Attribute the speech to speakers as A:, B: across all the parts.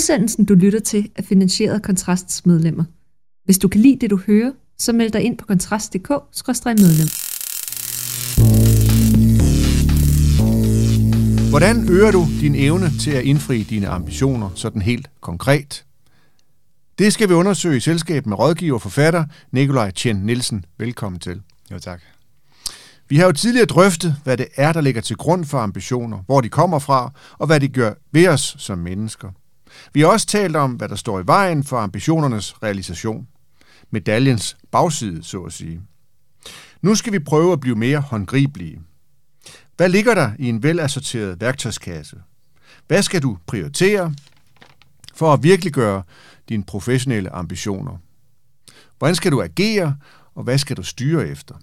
A: Udsendelsen, du lytter til, er finansieret af Kontrasts medlemmer. Hvis du kan lide det, du hører, så meld dig ind på kontrast.dk-medlem.
B: Hvordan øger du din evne til at indfri dine ambitioner sådan helt konkret? Det skal vi undersøge i selskab med rådgiver og forfatter Nikolaj Tjen Nielsen. Velkommen til.
C: Jo, tak.
B: Vi har jo tidligere drøftet, hvad det er, der ligger til grund for ambitioner, hvor de kommer fra, og hvad de gør ved os som mennesker. Vi har også talt om, hvad der står i vejen for ambitionernes realisation. Medaljens bagside, så at sige. Nu skal vi prøve at blive mere håndgribelige. Hvad ligger der i en velassorteret værktøjskasse? Hvad skal du prioritere for at virkelig gøre dine professionelle ambitioner? Hvordan skal du agere, og hvad skal du styre efter?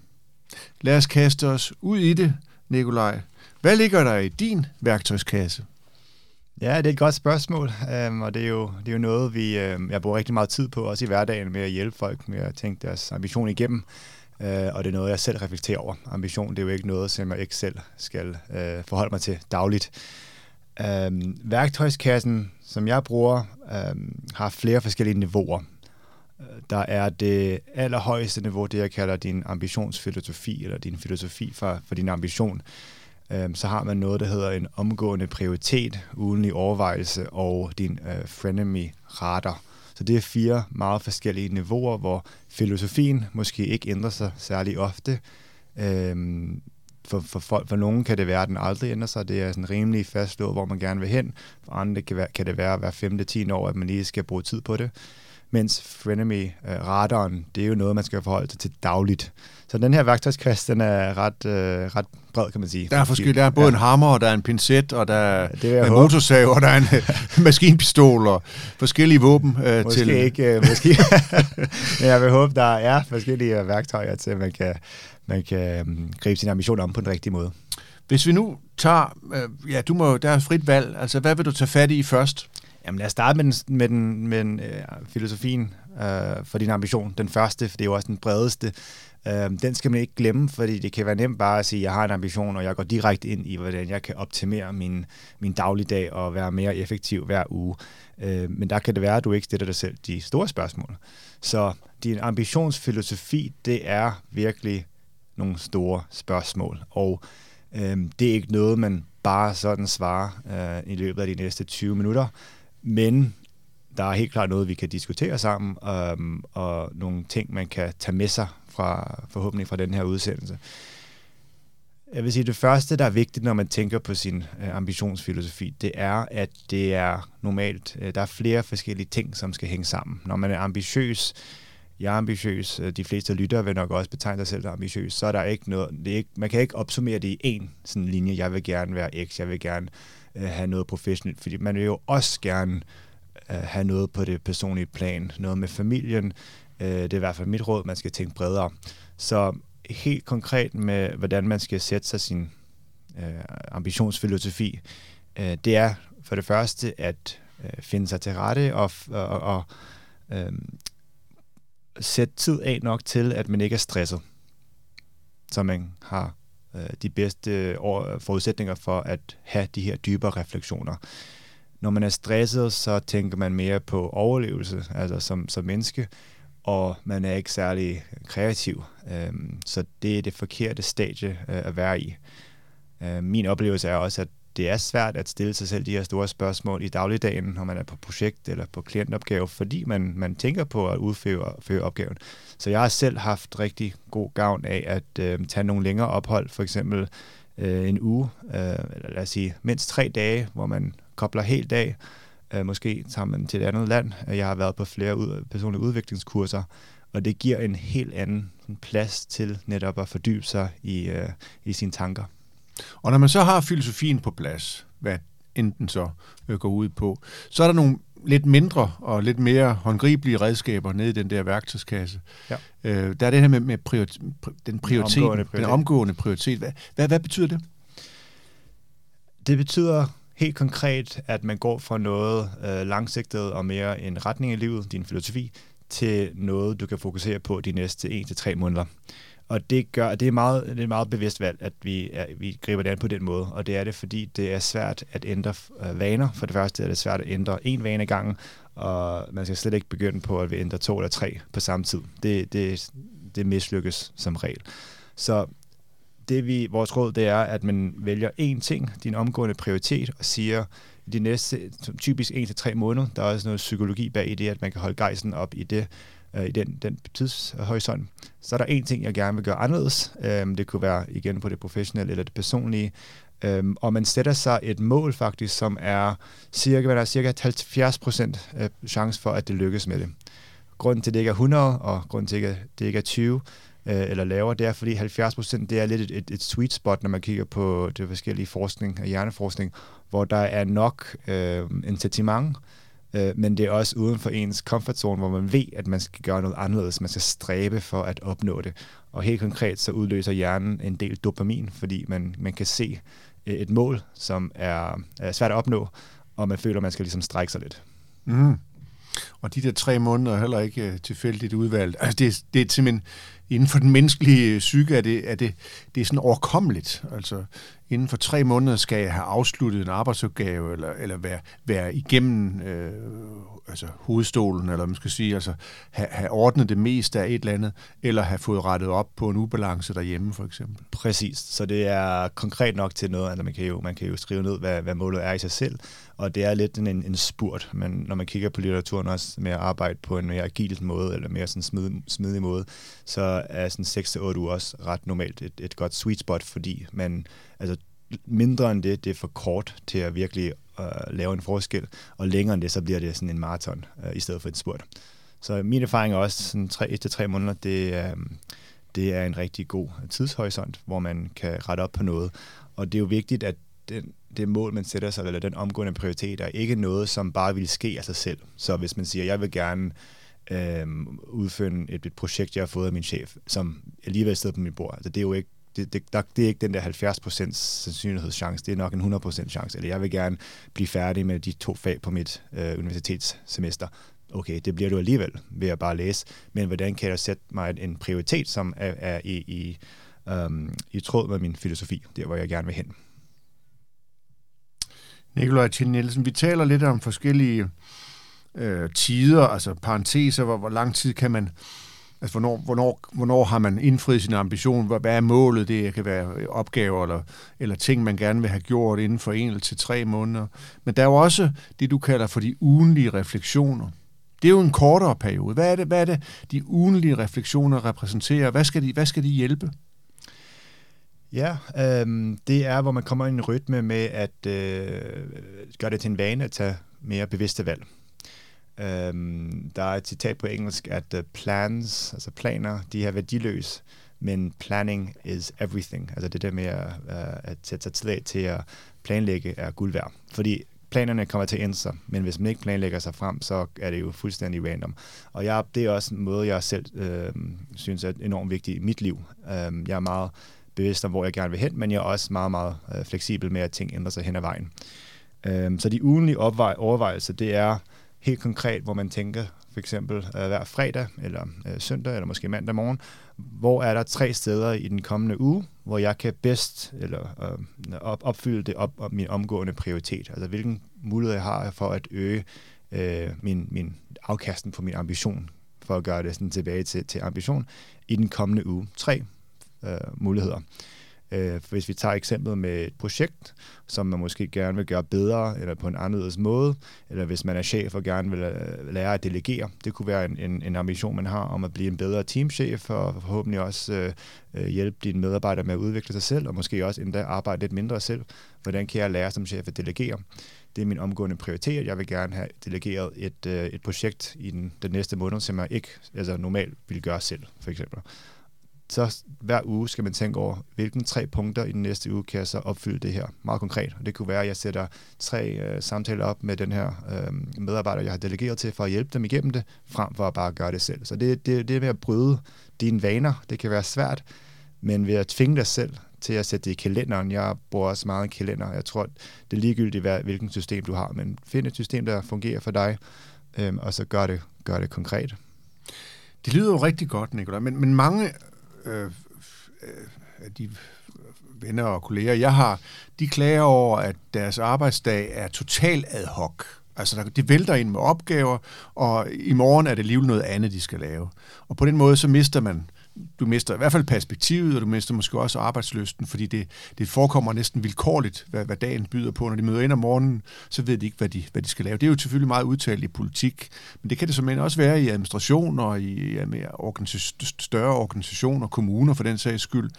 B: Lad os kaste os ud i det, Nikolaj. Hvad ligger der i din værktøjskasse?
C: Ja, det er et godt spørgsmål, øhm, og det er, jo, det er jo noget, vi, øhm, jeg bruger rigtig meget tid på, også i hverdagen, med at hjælpe folk med at tænke deres ambition igennem. Øh, og det er noget, jeg selv reflekterer over. Ambition, det er jo ikke noget, som jeg ikke selv skal øh, forholde mig til dagligt. Øh, værktøjskassen, som jeg bruger, øh, har flere forskellige niveauer. Øh, der er det allerhøjeste niveau, det jeg kalder din ambitionsfilosofi, eller din filosofi for, for din ambition. Øh, Øhm, så har man noget, der hedder en omgående prioritet, uden i overvejelse, og din øh, frenemy radar. Så det er fire meget forskellige niveauer, hvor filosofien måske ikke ændrer sig særlig ofte. Øhm, for, for, for, for nogen kan det være, at den aldrig ændrer sig. Det er sådan rimelig fastlået, hvor man gerne vil hen. For andre kan, være, kan det være hver femte, 10 år, at man lige skal bruge tid på det. Mens frenemy-radaren, øh, det er jo noget, man skal forholde sig til dagligt. Så den her værktøjskasse, den er ret, øh, ret bred, kan man sige.
B: Der er forskellige. Der er både ja. en hammer, og der er en pincet, og der er ja, en motorsav, og der er en maskinpistol, og forskellige våben.
C: Øh, måske
B: til...
C: ikke, øh, måske. Men jeg vil håbe, der er forskellige værktøjer til, at man kan, man kan um, gribe sin ambition om på den rigtige måde.
B: Hvis vi nu tager, øh, ja, du må, der er frit valg, altså hvad vil du tage fat i først?
C: Jamen lad os starte med den, med den, med den øh, filosofien øh, for din ambition. Den første, for det er jo også den bredeste. Øh, den skal man ikke glemme, fordi det kan være nemt bare at sige, at jeg har en ambition, og jeg går direkte ind i, hvordan jeg kan optimere min, min dagligdag og være mere effektiv hver uge. Øh, men der kan det være, at du ikke stiller dig selv de store spørgsmål. Så din ambitionsfilosofi, det er virkelig nogle store spørgsmål, og øh, det er ikke noget, man bare sådan svarer øh, i løbet af de næste 20 minutter. Men der er helt klart noget, vi kan diskutere sammen, um, og nogle ting, man kan tage med sig fra forhåbentlig fra den her udsendelse. Jeg vil sige, det første, der er vigtigt, når man tænker på sin øh, ambitionsfilosofi, det er, at det er normalt, øh, der er flere forskellige ting, som skal hænge sammen. Når man er ambitiøs, jeg er ambitiøs, øh, de fleste lyttere vil nok også betegne sig selv som ambitiøs, så er der ikke noget, det er ikke, man kan ikke opsummere det i én sådan linje, jeg vil gerne være X, jeg vil gerne øh, have noget professionelt, fordi man vil jo også gerne øh, have noget på det personlige plan, noget med familien. Øh, det er i hvert fald mit råd, man skal tænke bredere. Så helt konkret med, hvordan man skal sætte sig sin øh, ambitionsfilosofi, øh, det er for det første at øh, finde sig til rette og, og, og øh, sætte tid af nok til, at man ikke er stresset, så man har øh, de bedste forudsætninger for at have de her dybere refleksioner. Når man er stresset, så tænker man mere på overlevelse, altså som, som menneske, og man er ikke særlig kreativ. Øhm, så det er det forkerte stadie øh, at være i. Øh, min oplevelse er også, at det er svært at stille sig selv de her store spørgsmål i dagligdagen, når man er på projekt eller på klientopgave, fordi man, man tænker på at udføre opgaven. Så jeg har selv haft rigtig god gavn af at øh, tage nogle længere ophold, for eksempel øh, en uge, øh, eller lad os sige mindst tre dage, hvor man kobler helt af. Øh, måske tager man til et andet land. Jeg har været på flere ud, personlige udviklingskurser, og det giver en helt anden plads til netop at fordybe sig i, øh, i sine tanker.
B: Og når man så har filosofien på plads, hvad enten så øh, går ud på, så er der nogle lidt mindre og lidt mere håndgribelige redskaber nede i den der værktøjskasse. Ja. Øh, der er det her med, med priori- den prioritet, den omgående, prioritet. den omgående prioritet. Hvad, hvad, hvad betyder det?
C: Det betyder helt konkret, at man går fra noget øh, langsigtet og mere en retning i livet, din filosofi, til noget, du kan fokusere på de næste 1-3 måneder. Og det, gør, det, er meget, det er et meget bevidst valg, at vi, er, vi griber det an på den måde. Og det er det, fordi det er svært at ændre øh, vaner. For det første er det svært at ændre en vane gangen, og man skal slet ikke begynde på at vi ændre to eller tre på samme tid. Det, det, det mislykkes som regel. Så det vi, vores råd, det er, at man vælger én ting, din omgående prioritet, og siger, i de næste typisk 1-3 måneder, der er også noget psykologi bag i det, at man kan holde gejsen op i det, øh, i den, den tidshorisont. Så er der en ting, jeg gerne vil gøre anderledes. Øhm, det kunne være igen på det professionelle eller det personlige. Øhm, og man sætter sig et mål faktisk, som er cirka, hvad der er cirka 70% chance for, at det lykkes med det. Grunden til, at det ikke er 100, og grunden til, at det ikke er 20, øh, eller lavere, det er fordi 70 procent, det er lidt et, et, et sweet spot, når man kigger på det forskellige forskning, hjerneforskning, hvor der er nok øh, incitament, øh, men det er også uden for ens comfort zone, hvor man ved, at man skal gøre noget anderledes, man skal stræbe for at opnå det. Og helt konkret så udløser hjernen en del dopamin, fordi man, man kan se øh, et mål, som er, er svært at opnå, og man føler, at man skal ligesom strække sig lidt.
B: Mm. Og de der tre måneder er heller ikke øh, tilfældigt udvalgt. Altså det, det er simpelthen inden for den menneskelige psyke er det, er det, det er sådan overkommeligt. Altså, inden for tre måneder skal jeg have afsluttet en arbejdsopgave, eller, eller være, være igennem øh, altså hovedstolen, eller man skal sige, altså have, have ordnet det meste af et eller andet, eller have fået rettet op på en ubalance derhjemme, for eksempel.
C: Præcis, så det er konkret nok til noget, altså man kan jo, man kan jo skrive ned, hvad, hvad målet er i sig selv, og det er lidt en, en spurt, men når man kigger på litteraturen også med at arbejde på en mere agil måde, eller mere sådan smidig, smidig måde, så er sådan 6-8 uger også ret normalt et, et godt sweet spot, fordi man, altså mindre end det, det er for kort til at virkelig uh, lave en forskel, og længere end det, så bliver det sådan en maraton uh, i stedet for en spurt. Så min erfaring er også, sådan 1-3 måneder, det, uh, det er en rigtig god tidshorisont, hvor man kan rette op på noget. Og det er jo vigtigt, at den, det mål, man sætter sig, eller den omgående prioritet, er ikke noget, som bare vil ske af sig selv. Så hvis man siger, jeg vil gerne øh, udføre et, et projekt, jeg har fået af min chef, som alligevel sidder på mit bord. Altså, det er jo ikke det, det, der, det er ikke den der 70% sandsynlighedschance, det er nok en 100% chance. Eller jeg vil gerne blive færdig med de to fag på mit øh, universitetssemester. Okay, det bliver du alligevel ved at bare læse. Men hvordan kan jeg sætte mig en prioritet, som er, er i, i, øhm, i tråd med min filosofi, der hvor jeg gerne vil hen.
B: Nikolaj Tjern Nielsen, vi taler lidt om forskellige øh, tider, altså parenteser, hvor, hvor lang tid kan man, altså hvornår, hvornår, hvornår har man indfriet sin ambition, hvad, hvad er målet, det kan være opgaver eller, eller ting, man gerne vil have gjort inden for en til tre måneder. Men der er jo også det, du kalder for de ugenlige refleksioner. Det er jo en kortere periode. Hvad er det, hvad er det de ugenlige refleksioner repræsenterer? Hvad skal de, hvad skal de hjælpe?
C: Ja, øh, det er, hvor man kommer ind i en rytme med at øh, gøre det til en vane at tage mere bevidste valg. Øhm, der er et citat på engelsk, at uh, plans, altså planer, de er værdiløse, men planning is everything. Altså det der med at, uh, at sætte sig tid til at planlægge er guld værd. Fordi planerne kommer til at ændre sig, men hvis man ikke planlægger sig frem, så er det jo fuldstændig random. Og jeg, det er også en måde, jeg selv øh, synes er enormt vigtig i mit liv. Øh, jeg er meget bevidst om, hvor jeg gerne vil hen, men jeg er også meget, meget øh, fleksibel med, at ting ændrer sig hen ad vejen. Øh, så de ugenlige overvejelser, det er helt konkret, hvor man tænker for eksempel øh, hver fredag eller øh, søndag eller måske mandag morgen, hvor er der tre steder i den kommende uge, hvor jeg kan bedst eller øh, op, opfylde det op, op min omgående prioritet. Altså hvilken mulighed jeg har for at øge øh, min, min afkasten på min ambition, for at gøre det sådan tilbage til, til ambition i den kommende uge. Tre øh, muligheder. Øh, Øh, hvis vi tager eksemplet med et projekt, som man måske gerne vil gøre bedre, eller på en anderledes måde, eller hvis man er chef og gerne vil øh, lære at delegere, det kunne være en, en, en ambition, man har om at blive en bedre teamchef, og forhåbentlig også øh, øh, hjælpe dine medarbejdere med at udvikle sig selv, og måske også endda arbejde lidt mindre selv. Hvordan kan jeg lære som chef at delegere? Det er min omgående prioritet. Jeg vil gerne have delegeret et, øh, et projekt i den, den næste måned, som jeg ikke altså normalt ville gøre selv, for eksempel så hver uge skal man tænke over, hvilken tre punkter i den næste uge kan jeg så opfylde det her meget konkret. Og det kunne være, at jeg sætter tre øh, samtaler op med den her øh, medarbejder, jeg har delegeret til, for at hjælpe dem igennem det, frem for at bare gøre det selv. Så det, det, det med at bryde dine vaner, det kan være svært, men ved at tvinge dig selv til at sætte det i kalenderen. Jeg bruger også meget en kalender. Jeg tror, det er ligegyldigt, hvilken system du har, men find et system, der fungerer for dig, øh, og så gør det, gør det konkret.
B: Det lyder jo rigtig godt, Nicolai, men, men mange Øh, øh, af de venner og kolleger, jeg har, de klager over, at deres arbejdsdag er total ad hoc. Altså, de vælter ind med opgaver, og i morgen er det alligevel noget andet, de skal lave. Og på den måde, så mister man du mister i hvert fald perspektivet, og du mister måske også arbejdsløsten, fordi det, det forekommer næsten vilkårligt, hvad, hvad dagen byder på. Når de møder ind om morgenen, så ved de ikke, hvad de, hvad de skal lave. Det er jo selvfølgelig meget udtalt i politik, men det kan det som også være i administration og i ja, mere organis- større organisationer, kommuner for den sags skyld.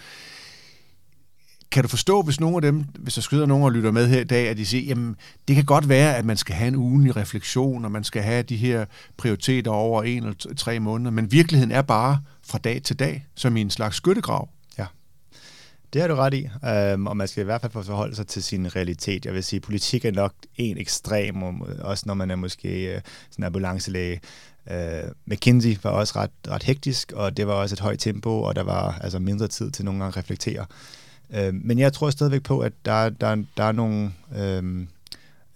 B: Kan du forstå, hvis nogle af dem, hvis der skyder nogen og lytter med her i dag, at de siger, jamen, det kan godt være, at man skal have en ugenlig refleksion, og man skal have de her prioriteter over en eller tre måneder, men virkeligheden er bare fra dag til dag, som i en slags skyttegrav.
C: Ja, det har du ret i, øhm, og man skal i hvert fald forholde sig til sin realitet. Jeg vil sige, politik er nok en ekstrem, også når man er måske øh, sådan ambulancelæge. Uh, McKinsey var også ret, ret hektisk, og det var også et højt tempo, og der var altså mindre tid til nogle gange at reflektere. Øh, men jeg tror stadigvæk på, at der, der, der er nogle... Øh,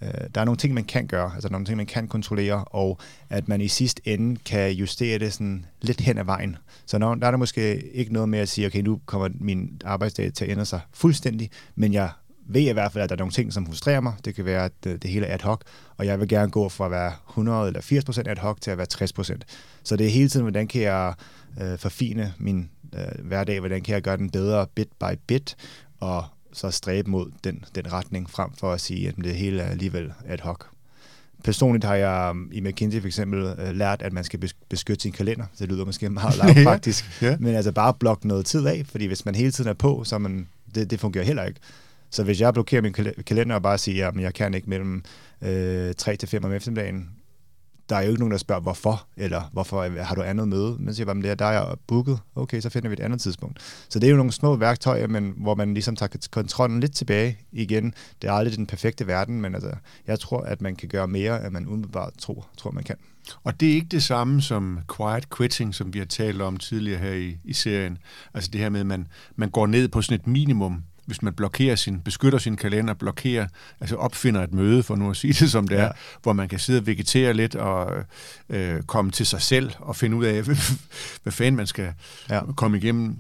C: øh der er nogle ting, man kan gøre, altså nogle ting, man kan kontrollere, og at man i sidste ende kan justere det sådan lidt hen ad vejen. Så når, der er der måske ikke noget med at sige, okay, nu kommer min arbejdsdag til at ændre sig fuldstændig, men jeg ved i hvert fald, at der er nogle ting, som frustrerer mig. Det kan være, at det, det hele er ad hoc, og jeg vil gerne gå fra at være 100 eller 80 procent ad hoc til at være 60 procent. Så det er hele tiden, hvordan kan jeg øh, forfine min øh, hverdag, hvordan kan jeg gøre den bedre bit by bit, og så stræbe mod den, den retning, frem for at sige, at det hele er alligevel ad hoc. Personligt har jeg um, i McKinsey for eksempel uh, lært, at man skal beskytte sin kalender. Det lyder måske meget lavpraktisk, ja, ja. men altså bare blokke noget tid af, fordi hvis man hele tiden er på, så man, det, det fungerer heller ikke. Så hvis jeg blokerer min kalender og bare siger, at jeg kan ikke mellem øh, 3 til 5 om eftermiddagen, der er jo ikke nogen, der spørger, hvorfor, eller hvorfor øh, har du andet møde? Men siger, bare, der er jeg booket. Okay, så finder vi et andet tidspunkt. Så det er jo nogle små værktøjer, men hvor man ligesom tager kontrollen lidt tilbage igen. Det er aldrig den perfekte verden, men altså, jeg tror, at man kan gøre mere, end man umiddelbart tror, tror man kan.
B: Og det er ikke det samme som quiet quitting, som vi har talt om tidligere her i, i serien. Altså det her med, at man, man går ned på sådan et minimum, hvis man blokerer sin, beskytter sin kalender, blokerer, altså opfinder et møde, for nu at sige det som det ja. er, hvor man kan sidde og vegetere lidt og øh, komme til sig selv og finde ud af, hvad fanden man skal ja. komme igennem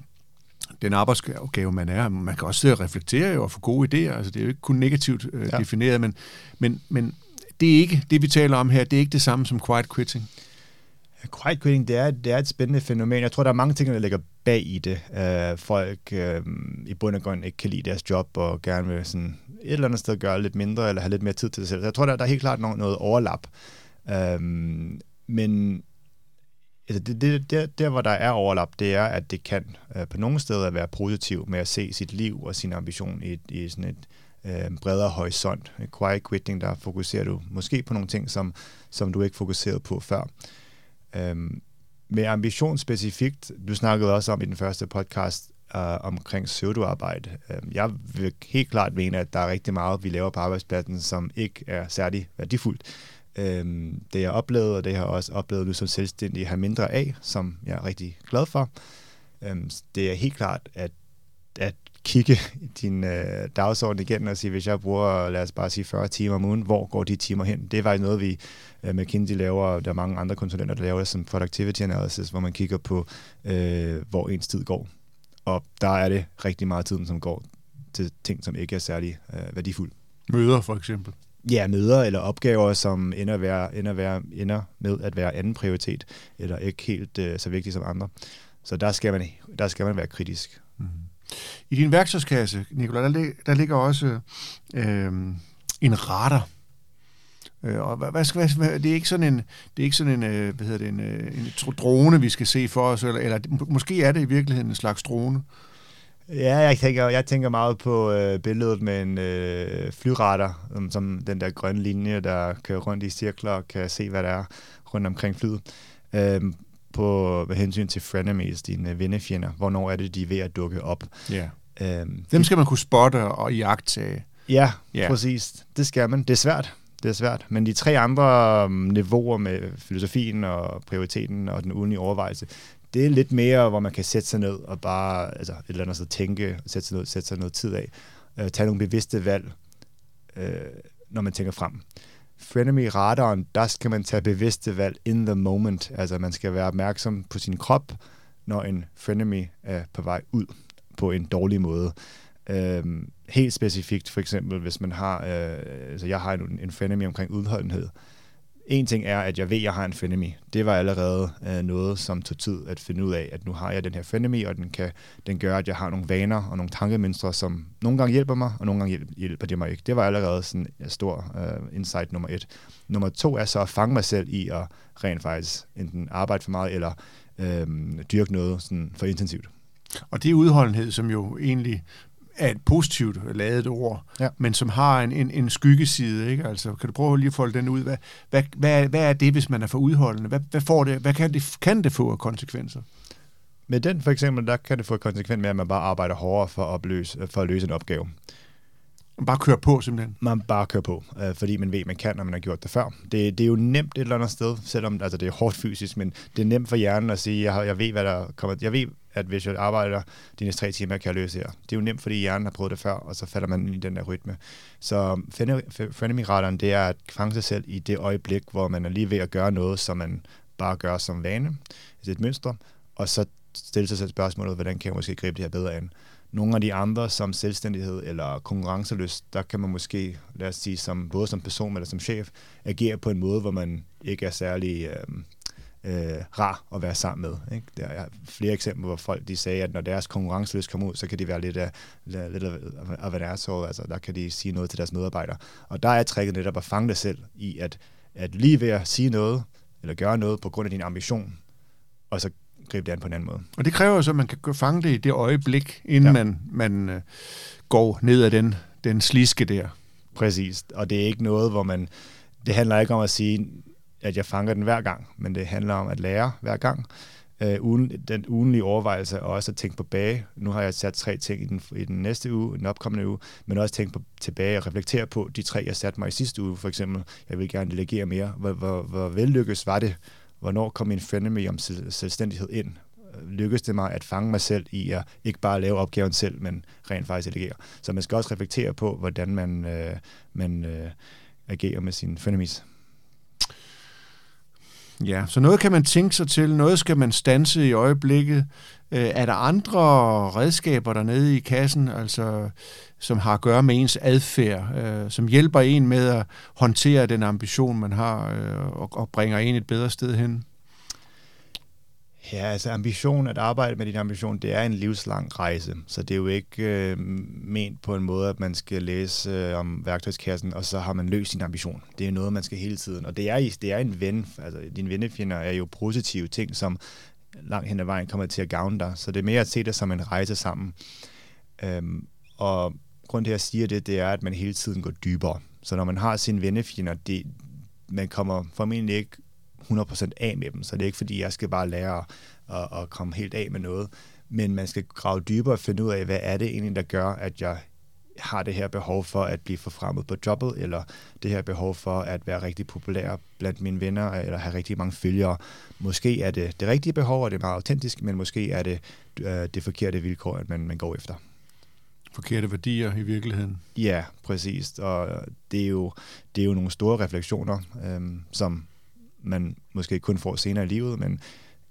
B: den arbejdsopgave, man er. Man kan også sidde og reflektere og få gode idéer. Altså, det er jo ikke kun negativt øh, ja. defineret, men, men, men det er ikke det, vi taler om her. Det er ikke det samme som quiet quitting.
C: Quiet quitting, det er, det er et spændende fænomen. Jeg tror, der er mange ting, der ligger bag i det. Uh, folk uh, i bund og grund ikke kan lide deres job og gerne vil sådan et eller andet sted gøre lidt mindre eller have lidt mere tid til sig selv. Så jeg tror, der, der er helt klart noget, noget overlap. Uh, men altså det, det, der, der, hvor der er overlap, det er, at det kan uh, på nogle steder være positivt med at se sit liv og sin ambition i, i sådan et uh, bredere horisont. Quiet quitting, der fokuserer du måske på nogle ting, som, som du ikke fokuserede på før. Øhm, med ambition specifikt, du snakkede også om i den første podcast øh, omkring pseudoarbejde. Øhm, jeg vil helt klart mene, at der er rigtig meget, vi laver på arbejdspladsen, som ikke er særlig værdifuldt. Øhm, det jeg oplevede, og det har jeg også oplevet nu som selvstændig, har mindre af, som jeg er rigtig glad for. Øhm, det er helt klart, at, at kigge din øh, dagsorden igen og sige, hvis jeg bruger, lad os bare sige 40 timer om ugen, hvor går de timer hen? Det er faktisk noget, vi øh, McKinsey laver, og der er mange andre konsulenter, der laver som productivity analysis, hvor man kigger på, øh, hvor ens tid går. Og der er det rigtig meget tiden, som går til ting, som ikke er særlig øh, værdifulde.
B: Møder for eksempel?
C: Ja, møder eller opgaver, som ender, være, ender, være, ender med at være anden prioritet, eller ikke helt øh, så vigtigt som andre. Så der skal man, der skal man være kritisk. Mm.
B: I din værktøjskasse, Nicolai, der, der ligger også øh, en radar. Øh, og hvad, hvad skal, hvad, det er ikke sådan en, det er ikke sådan en, øh, hvad hedder det, en, øh, en drone, vi skal se for os, eller, eller måske er det i virkeligheden en slags drone.
C: Ja, jeg tænker, jeg tænker meget på øh, billedet med en øh, flyradar, som, som den der grønne linje, der kører rundt i cirkler og kan se, hvad der er rundt omkring flyet. Øh, på med hensyn til frenemies, dine vennefjender. Hvornår er det, de er ved at dukke op?
B: Ja. Øhm, Dem skal man kunne spotte og jagtage.
C: Ja, ja, præcis. Det skal man. Det er svært. Det er svært. Men de tre andre øhm, niveauer med filosofien og prioriteten og den ugenlige overvejelse, det er lidt mere, hvor man kan sætte sig ned og bare altså, et eller andet sted tænke, sætte sig, ned, sætte sig noget tid af, øh, tage nogle bevidste valg, øh, når man tænker frem frenemy-radaren, der skal man tage bevidste valg in the moment. Altså man skal være opmærksom på sin krop, når en frenemy er på vej ud på en dårlig måde. Øh, helt specifikt, for eksempel, hvis man har, øh, altså jeg har en, en frenemy omkring udholdenhed. En ting er, at jeg ved, at jeg har en frenemy. Det var allerede øh, noget, som tog tid at finde ud af, at nu har jeg den her frenemy, og den, kan, den gør, at jeg har nogle vaner og nogle tankemønstre, som nogle gange hjælper mig, og nogle gange hjælper, hjælper mig ikke. Det var allerede sådan en stor øh, insight nummer et. Nummer to er så at fange mig selv i at rent faktisk enten arbejde for meget, eller øh, dyrke noget sådan for intensivt.
B: Og det er udholdenhed, som jo egentlig er et positivt lavet ord, ja. men som har en, en, en skyggeside. Ikke? Altså, kan du prøve lige at folde den ud? Hvad, hvad, hvad, hvad er det, hvis man er for udholdende? Hvad, hvad, får det, hvad kan, det, kan det få af konsekvenser?
C: Med den for eksempel, der kan det få konsekvens med, at man bare arbejder hårdere for at, opløse, for at løse en opgave.
B: Man bare kører på, simpelthen?
C: Man bare kører på, øh, fordi man ved, man kan, når man har gjort det før. Det, det er jo nemt et eller andet sted, selvom altså, det er hårdt fysisk, men det er nemt for hjernen at sige, jeg, jeg ved, hvad der kommer. Jeg ved, at hvis jeg arbejder de næste tre timer, kan jeg løse her. Det er jo nemt, fordi hjernen har prøvet det før, og så falder man i den der rytme. Så frenemy-radaren, det er at fange sig selv i det øjeblik, hvor man er lige ved at gøre noget, som man bare gør som vane, altså et mønster, og så stille sig selv spørgsmålet, hvordan kan jeg måske gribe det her bedre an. Nogle af de andre, som selvstændighed eller konkurrenceløst, der kan man måske, lad os sige, som, både som person eller som chef, agere på en måde, hvor man ikke er særlig øh, øh, rar at være sammen med. Ikke? Der er flere eksempler, hvor folk de sagde, at når deres konkurrenceløst kommer ud, så kan de være lidt af, lidt af, af så altså der kan de sige noget til deres medarbejdere. Og der er tricket netop at fange dig selv i, at, at lige ved at sige noget, eller gøre noget på grund af din ambition, og så gribe det an på en anden måde.
B: Og det kræver så, at man kan fange det i det øjeblik, inden ja. man, man uh, går ned ad den, den sliske der.
C: Præcis, og det er ikke noget, hvor man... Det handler ikke om at sige, at jeg fanger den hver gang, men det handler om at lære hver gang. Øh, ugen, den ugenlige overvejelse og også at tænke på bage. Nu har jeg sat tre ting i den, i den næste uge, den opkommende uge, men også tænke på, tilbage og reflektere på de tre, jeg satte mig i sidste uge. For eksempel, jeg vil gerne delegere mere. Hvor, hvor, hvor vellykkes var det? Hvornår kom min frenemy om selvstændighed ind? Øh, lykkedes det mig at fange mig selv i at ikke bare lave opgaven selv, men rent faktisk delegere? Så man skal også reflektere på, hvordan man, øh, man øh, agerer med sine frenemies.
B: Ja, så noget kan man tænke sig til, noget skal man stanse i øjeblikket. Øh, er der andre redskaber dernede i kassen, altså, som har at gøre med ens adfærd, øh, som hjælper en med at håndtere den ambition, man har, øh, og, og bringer en et bedre sted hen?
C: Ja, altså ambition, at arbejde med din ambition, det er en livslang rejse, så det er jo ikke øh, ment på en måde, at man skal læse øh, om værktøjskassen, og så har man løst sin ambition. Det er noget, man skal hele tiden, og det er, det er en ven, altså dine vennefjender er jo positive ting, som langt hen ad vejen kommer til at gavne dig, så det er mere at se det som en rejse sammen. Øhm, og grund til, at jeg siger det, det er, at man hele tiden går dybere. Så når man har sine vennefjender, det, man kommer formentlig ikke 100% af med dem, så det er ikke fordi, jeg skal bare lære at, at komme helt af med noget, men man skal grave dybere og finde ud af, hvad er det egentlig, der gør, at jeg har det her behov for at blive forfremmet på jobbet, eller det her behov for at være rigtig populær blandt mine venner, eller have rigtig mange følgere. Måske er det det rigtige behov, og det er meget autentisk, men måske er det øh, det forkerte vilkår, at man, man går efter.
B: Forkerte værdier i virkeligheden.
C: Ja, præcis. Og det er jo, det er jo nogle store refleksioner, øh, som man måske kun får senere i livet, men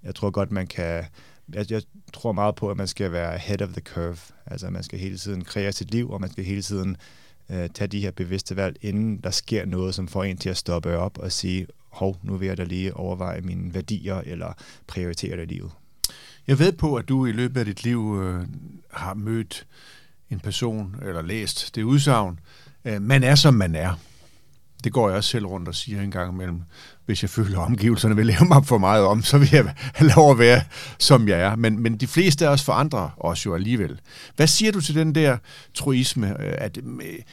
C: jeg tror godt, man kan... Jeg, jeg tror meget på, at man skal være head of the curve. Altså, man skal hele tiden kreere sit liv, og man skal hele tiden øh, tage de her bevidste valg, inden der sker noget, som får en til at stoppe op og sige, hov, nu vil jeg da lige overveje mine værdier, eller prioritere det i livet.
B: Jeg ved på, at du i løbet af dit liv øh, har mødt en person, eller læst det udsagn, øh, man er, som man er. Det går jeg også selv rundt og siger en gang imellem. Hvis jeg føler, at omgivelserne vil lave mig for meget om, så vil jeg have lov at være, som jeg er. Men, men de fleste af os forandrer os jo alligevel. Hvad siger du til den der troisme, øh, at øh,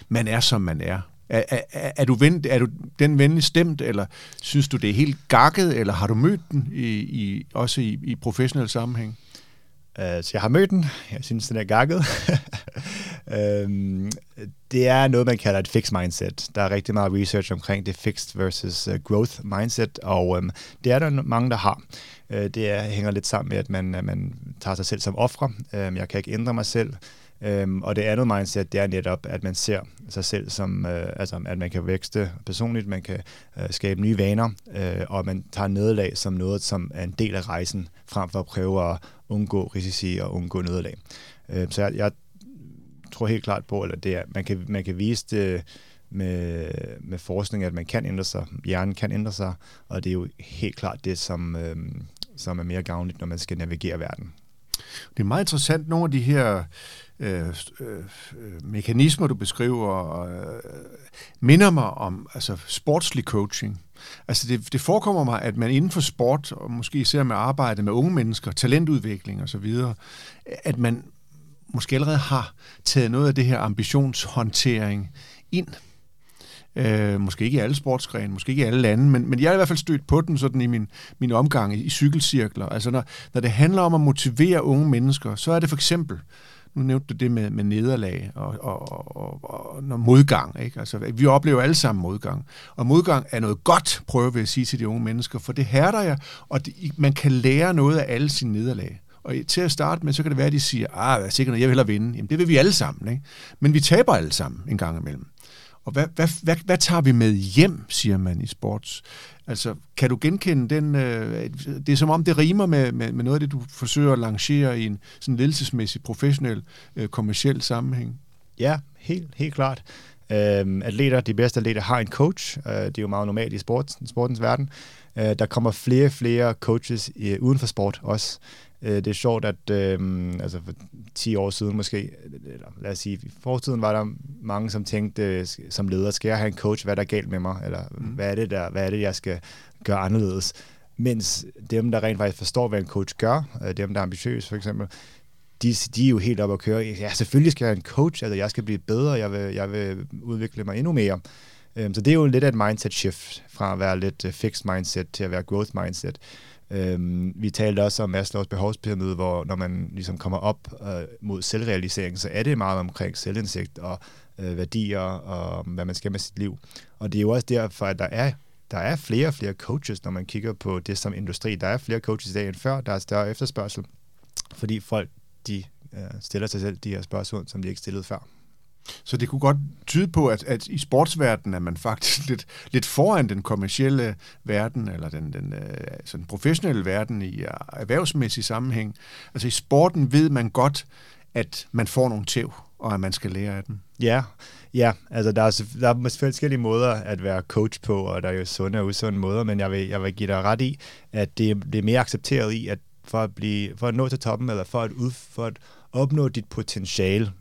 B: man er, som man er? Er, er, er, du, ven, er du den venlig stemt, eller synes du, det er helt gakket, eller har du mødt den i, i, også i, i professionel sammenhæng?
C: Øh, så jeg har mødt den. Jeg synes, den er gakket. Øhm, det er noget, man kalder et fixed mindset. Der er rigtig meget research omkring det fixed versus øh, growth mindset, og øhm, det er der mange, der har. Øh, det hænger lidt sammen med, at man, man tager sig selv som ofre. Øhm, jeg kan ikke ændre mig selv. Øhm, og det andet mindset, det er netop, at man ser sig selv som, øh, altså at man kan vækste personligt, man kan øh, skabe nye vaner, øh, og man tager nederlag som noget, som er en del af rejsen, frem for at prøve at undgå risici og undgå nederlag. Øh, så jeg, jeg tror helt klart på, at det er, man, kan, man kan vise det med, med forskning, at man kan ændre sig, hjernen kan ændre sig, og det er jo helt klart det, som, øh, som er mere gavnligt, når man skal navigere verden.
B: Det er meget interessant, nogle af de her øh, øh, øh, mekanismer, du beskriver, øh, minder mig om altså, sportslig coaching. Altså det, det forekommer mig, at man inden for sport, og måske især med arbejde med unge mennesker, talentudvikling osv., at man måske allerede har taget noget af det her ambitionshåndtering ind. Øh, måske ikke i alle sportsgrene, måske ikke i alle lande, men, men jeg er i hvert fald stødt på den sådan i min, min omgang i, i cykelcirkler. Altså når, når det handler om at motivere unge mennesker, så er det for eksempel, nu nævnte du det med, med nederlag og, og, og, og, og modgang. Ikke? Altså, vi oplever alle sammen modgang. Og modgang er noget godt, prøver vi at sige til de unge mennesker, for det hærder jeg, og det, man kan lære noget af alle sine nederlag. Og til at starte med, så kan det være, at de siger, ah, jeg er sikkert, jeg vil hellere vinde. Jamen, det vil vi alle sammen. Ikke? Men vi taber alle sammen en gang imellem. Og hvad, hvad, hvad, hvad tager vi med hjem, siger man i sports? Altså, kan du genkende den? Øh, det er som om, det rimer med, med, med noget af det, du forsøger at lancere i en sådan ledelsesmæssig, professionel, øh, kommersiel sammenhæng.
C: Ja, helt, helt klart. Øhm, atleter, de bedste atleter har en coach. Øh, det er jo meget normalt i sports, sportens verden. Øh, der kommer flere og flere coaches i, uden for sport også. Øh, det er sjovt, at øh, altså for 10 år siden måske, eller lad os sige, i fortiden var der mange, som tænkte som leder, skal jeg have en coach, hvad er der galt med mig, eller mm. hvad, er det der, hvad er det, jeg skal gøre anderledes? Mens dem, der rent faktisk forstår, hvad en coach gør, øh, dem, der er ambitiøse for eksempel, de, de er jo helt op at køre. Ja, selvfølgelig skal jeg have en coach, altså jeg skal blive bedre, jeg vil, jeg vil udvikle mig endnu mere. Øhm, så det er jo lidt af et mindset shift fra at være lidt øh, fixed mindset til at være growth mindset. Øhm, vi talte også om Maslows behovspyramide, hvor når man ligesom kommer op øh, mod selvrealisering, så er det meget omkring selvindsigt og øh, værdier og hvad man skal med sit liv. Og det er jo også derfor, at der er der er flere og flere coaches, når man kigger på det som industri. Der er flere coaches i dag end før, der er større efterspørgsel, fordi folk de øh, stiller sig selv de her spørgsmål, som de ikke stillede før.
B: Så det kunne godt tyde på, at, at i sportsverdenen er man faktisk lidt, lidt foran den kommercielle verden, eller den, den altså sådan professionelle verden i øh, erhvervsmæssig sammenhæng. Altså i sporten ved man godt, at man får nogle tæv, og at man skal lære af dem.
C: Ja, ja altså der er, der er forskellige måder at være coach på, og der er jo sunde og usunde måder, men jeg vil, jeg vil give dig ret i, at det, det er mere accepteret i, at for at, blive, for at nå til toppen, eller for at, ud, for at opnå dit potentiale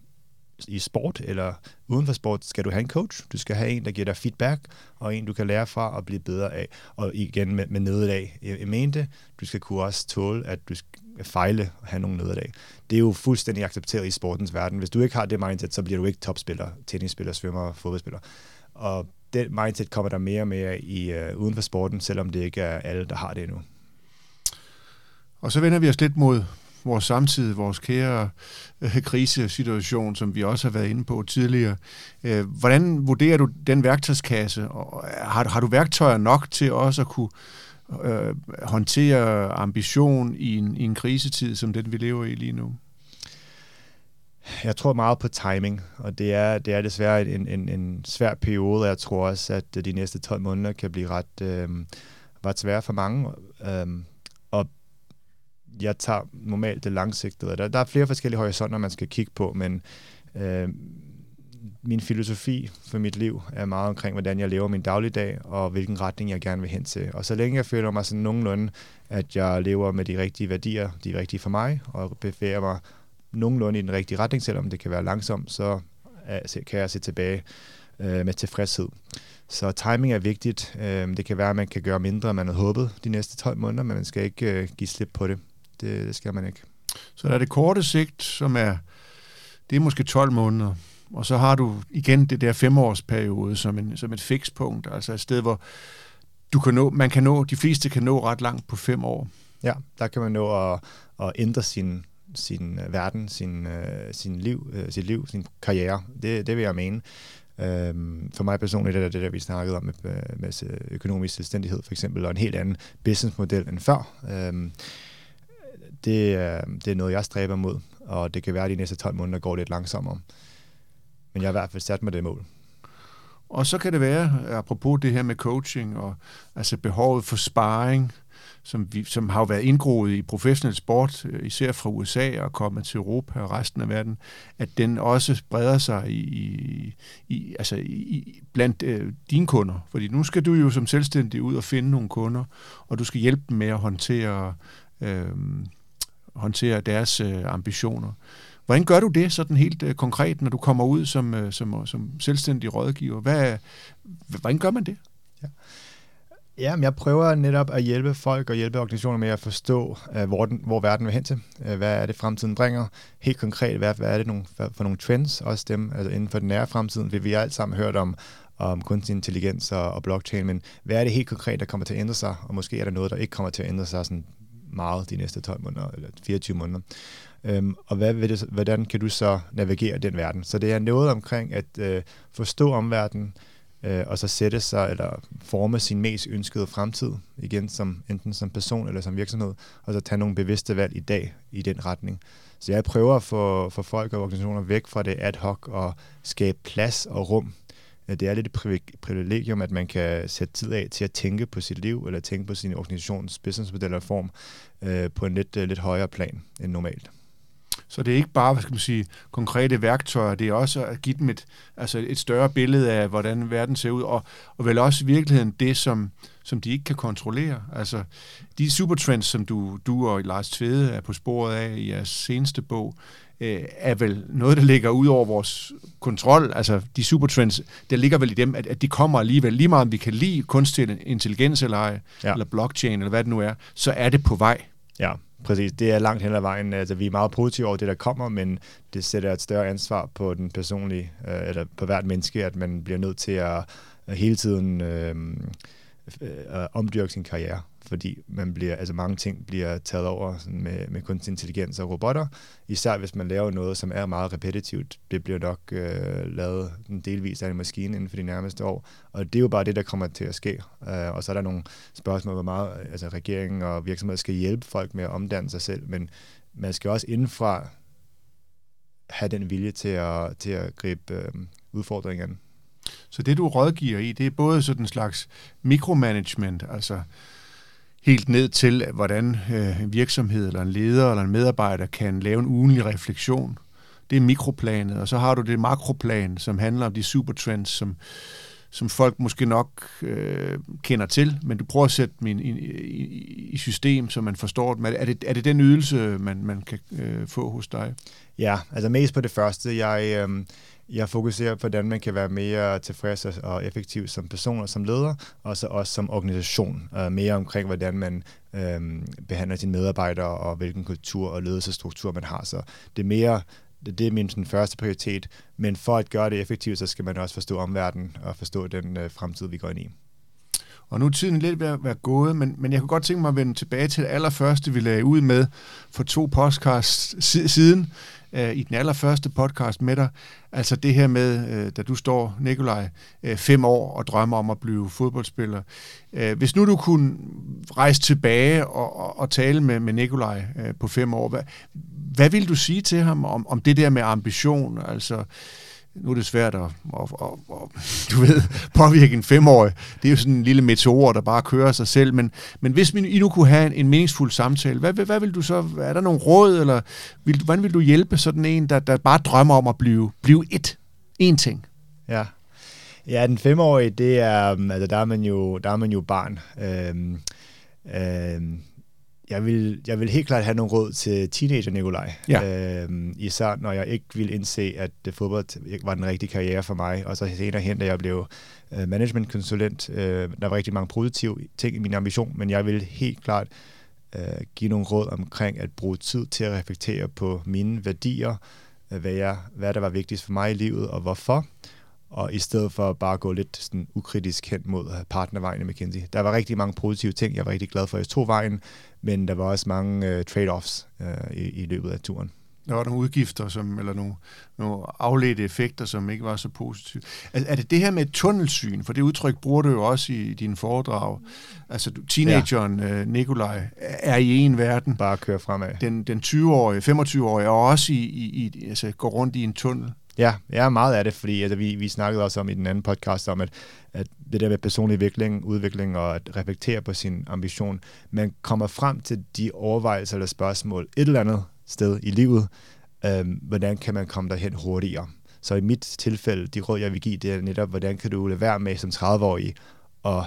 C: i sport eller uden for sport, skal du have en coach. Du skal have en, der giver dig feedback, og en, du kan lære fra og blive bedre af. Og igen med, med nederlag. Jeg, jeg mente, du skal kunne også tåle, at du skal fejle og have nogle nederlag. Det er jo fuldstændig accepteret i sportens verden. Hvis du ikke har det mindset, så bliver du ikke topspiller, tennisspiller, svømmer, fodboldspiller. Og det mindset kommer der mere og mere i uh, uden for sporten, selvom det ikke er alle, der har det endnu.
B: Og så vender vi os lidt mod vores samtid, vores kære øh, krisesituation, som vi også har været inde på tidligere. Øh, hvordan vurderer du den værktøjskasse? Og har, har du værktøjer nok til også at kunne øh, håndtere ambition i en, i en krisetid, som den vi lever i lige nu?
C: Jeg tror meget på timing, og det er, det er desværre en, en, en svær periode. Jeg tror også, at de næste 12 måneder kan blive ret, øh, ret svære for mange. Øh, jeg tager normalt det langsigtede. Der, der er flere forskellige horisonter, man skal kigge på, men øh, min filosofi for mit liv er meget omkring, hvordan jeg lever min dagligdag, og hvilken retning jeg gerne vil hen til. Og så længe jeg føler mig sådan nogenlunde, at jeg lever med de rigtige værdier, de rigtige for mig, og bevæger mig nogenlunde i den rigtige retning, selvom det kan være langsomt, så kan jeg se tilbage øh, med tilfredshed. Så timing er vigtigt. Øh, det kan være, at man kan gøre mindre, end man havde håbet de næste 12 måneder, men man skal ikke øh, give slip på det. Det, det skal man ikke.
B: Så der er det korte sigt, som er, det er måske 12 måneder, og så har du igen det der femårsperiode som, en, som et fikspunkt, altså et sted, hvor du kan nå, man kan nå, de fleste kan nå ret langt på fem år.
C: Ja, der kan man nå at, at ændre sin, sin uh, verden, sin, uh, sin liv, uh, sit liv, sin karriere. Det, det vil jeg mene. Um, for mig personligt er det det, der vi snakkede om med, med økonomisk selvstændighed for eksempel, og en helt anden businessmodel end før. Um, det, er, det er noget, jeg stræber mod, og det kan være, at de næste 12 måneder går lidt langsommere. Men jeg har i hvert fald sat mig det mål.
B: Og så kan det være, apropos det her med coaching, og altså behovet for sparring, som, vi, som har jo været indgroet i professionel sport, øh, især fra USA og kommet til Europa og resten af verden, at den også breder sig i, i, altså i, blandt øh, dine kunder. Fordi nu skal du jo som selvstændig ud og finde nogle kunder, og du skal hjælpe dem med at håndtere, øh, håndtere deres øh, ambitioner. Hvordan gør du det sådan helt øh, konkret, når du kommer ud som, øh, som, øh, som selvstændig rådgiver? Hvad, hvordan gør man det?
C: Ja. Ja, men jeg prøver netop at hjælpe folk og hjælpe organisationer med at forstå, øh, hvor, den, hvor verden vil hen til. Øh, hvad er det, fremtiden bringer? Helt konkret, hvad, hvad er det nogle, for nogle trends, også dem altså inden for den nære fremtiden? Vi, vi har alt sammen hørt om, om kunstig intelligens og, og blockchain, men hvad er det helt konkret, der kommer til at ændre sig? Og måske er der noget, der ikke kommer til at ændre sig sådan meget de næste 12 måneder eller 24 måneder. Øhm, og hvad vil det, hvordan kan du så navigere den verden? Så det er noget omkring at øh, forstå omverdenen, øh, og så sætte sig eller forme sin mest ønskede fremtid, igen som enten som person eller som virksomhed, og så tage nogle bevidste valg i dag i den retning. Så jeg prøver at få, få folk og organisationer væk fra det ad hoc og skabe plads og rum. Det er lidt et privilegium, at man kan sætte tid af til at tænke på sit liv, eller tænke på sin organisations businessmodel og form øh, på en lidt, øh, lidt højere plan end normalt.
B: Så det er ikke bare, hvad skal man sige, konkrete værktøjer, det er også at give dem et, altså et større billede af, hvordan verden ser ud, og, og vel også i virkeligheden det, som, som de ikke kan kontrollere. Altså de supertrends, som du, du og Lars Tvede er på sporet af i jeres seneste bog, øh, er vel noget, der ligger ud over vores kontrol. Altså de supertrends, der ligger vel i dem, at, at de kommer alligevel. Lige meget om vi kan lide kunstig intelligens eller ej, ja. eller blockchain, eller hvad det nu er, så er det på vej.
C: Ja, Præcis, det er langt hen ad vejen. Altså, vi er meget positive over det, der kommer, men det sætter et større ansvar på den personlige, øh, eller på hvert menneske, at man bliver nødt til at, at hele tiden øh, øh, omdyrke sin karriere fordi man bliver, altså mange ting bliver taget over sådan med, med kunstig intelligens og robotter, især hvis man laver noget, som er meget repetitivt. Det bliver nok øh, lavet en delvis af en maskine inden for de nærmeste år, og det er jo bare det, der kommer til at ske. Øh, og så er der nogle spørgsmål, hvor meget altså regeringen og virksomheder skal hjælpe folk med at omdanne sig selv, men man skal også indenfra have den vilje til at, til at gribe øh, udfordringerne.
B: Så det, du rådgiver i, det er både sådan en slags mikromanagement, altså helt ned til, hvordan øh, en virksomhed eller en leder eller en medarbejder kan lave en ugenlig refleksion. Det er mikroplanet, og så har du det makroplan, som handler om de supertrends, som, som folk måske nok øh, kender til, men du prøver at sætte dem i, i, i system, så man forstår dem. Er det, er det den ydelse, man, man kan øh, få hos dig?
C: Ja, altså mest på det første. Jeg, øh, jeg fokuserer på, hvordan man kan være mere tilfreds og effektiv som person og som leder, og så også som organisation. Øh, mere omkring, hvordan man øh, behandler sine medarbejdere, og hvilken kultur og ledelsesstruktur man har. Så det er mere det, er min sådan, første prioritet, men for at gøre det effektivt, så skal man også forstå omverdenen og forstå den øh, fremtid, vi går ind i.
B: Og nu er tiden lidt ved at være gået, men, men jeg kunne godt tænke mig at vende tilbage til det allerførste, vi lagde ud med for to podcasts siden, øh, i den allerførste podcast med dig. Altså det her med, øh, da du står, Nikolaj, øh, fem år og drømmer om at blive fodboldspiller. Øh, hvis nu du kunne rejse tilbage og, og, og tale med, med Nikolaj øh, på fem år, hvad, hvad vil du sige til ham om, om det der med ambition? Altså, nu er det svært at, at, at, at du ved, påvirke en femårig. Det er jo sådan en lille meteor, der bare kører sig selv. Men, men hvis I nu kunne have en, en meningsfuld samtale, hvad, hvad, hvad vil du så, er der nogle råd, eller vil, hvordan vil du hjælpe sådan en, der, der bare drømmer om at blive, blive et, en ting?
C: Ja. Ja, den femårige, det er, altså der er man jo, der er man jo barn. Øhm, øhm, jeg vil, jeg vil helt klart have nogle råd til teenager Nikolaj. Ja. Øhm, især når jeg ikke vil indse, at fodbold ikke var den rigtige karriere for mig. Og så senere hen, da jeg blev øh, managementkonsulent, øh, der var rigtig mange positive ting i min ambition, men jeg vil helt klart øh, give nogle råd omkring at bruge tid til at reflektere på mine værdier, øh, hvad, jeg, hvad der var vigtigst for mig i livet, og hvorfor og i stedet for bare at gå lidt sådan ukritisk hen mod partnervejen i McKinsey. Der var rigtig mange positive ting, jeg var rigtig glad for, at jeg tog vejen, men der var også mange uh, trade-offs uh, i, i løbet af turen.
B: Der var nogle udgifter, som, eller nogle, nogle afledte effekter, som ikke var så positive. Er, er det det her med tunnelsyn? For det udtryk bruger du jo også i, dine foredrag. Altså teenageren ja. uh, Nikolaj er i en verden.
C: Bare køre fremad.
B: Den, den 20-årige, 25-årige er også i, i, i, altså, går rundt i en tunnel.
C: Ja, ja, meget af det, fordi altså, vi, vi snakkede også om i den anden podcast om, at, at det der med personlig udvikling, udvikling og at reflektere på sin ambition, man kommer frem til de overvejelser eller spørgsmål et eller andet sted i livet, øhm, hvordan kan man komme derhen hurtigere. Så i mit tilfælde, de råd, jeg vil give, det er netop, hvordan kan du lade være med som 30-årig og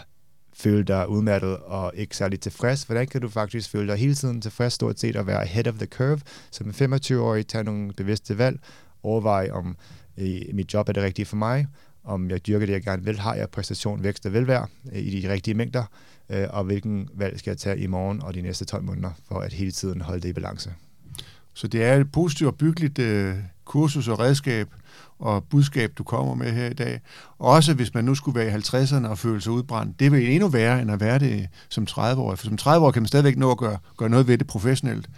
C: føle dig udmattet og ikke særlig tilfreds? Hvordan kan du faktisk føle dig hele tiden tilfreds stort set og være ahead of the curve? Som en 25-årig tage nogle bevidste valg, overveje om øh, mit job er det rigtige for mig, om jeg dyrker det, jeg gerne vil, har jeg præstation, vækst og velvære øh, i de rigtige mængder, øh, og hvilken valg skal jeg tage i morgen og de næste 12 måneder, for at hele tiden holde det i balance.
B: Så det er et positivt og byggeligt øh, kursus og redskab og budskab, du kommer med her i dag. Også hvis man nu skulle være i 50'erne og føle sig udbrændt. Det vil endnu værre, end at være det som 30-årig. For som 30-årig kan man stadigvæk nå at gøre, gøre noget ved det professionelt.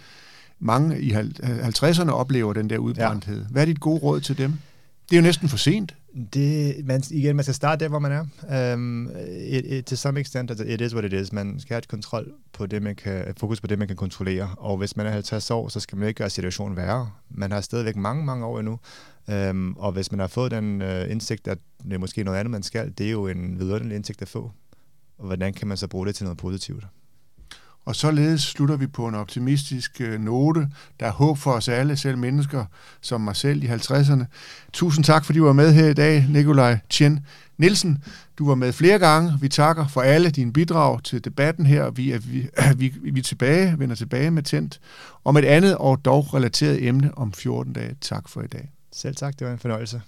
B: Mange i 50'erne oplever den der udbrændthed. Ja. Hvad er dit gode råd til dem? Det er jo næsten for sent.
C: Det, man, igen, man skal starte der, hvor man er. Um, it, it, to some extent, altså, it is what it is. Man skal have et kontrol på det, man kan, fokus på det, man kan kontrollere. Og hvis man er 50 år, så skal man ikke gøre situationen værre. Man har stadigvæk mange, mange år endnu. Um, og hvis man har fået den uh, indsigt, at det er måske noget andet, man skal, det er jo en vidunderlig indsigt at få. Og hvordan kan man så bruge det til noget positivt?
B: Og således slutter vi på en optimistisk øh, note. Der er håb for os alle, selv mennesker som mig selv i 50'erne. Tusind tak, fordi du var med her i dag, Nikolaj Chen Nielsen. Du var med flere gange. Vi takker for alle dine bidrag til debatten her. Vi er, vi, vi, vi er tilbage, vender tilbage med Tændt om et andet og dog relateret emne om 14 dage. Tak for i dag.
C: Selv tak, det var en fornøjelse.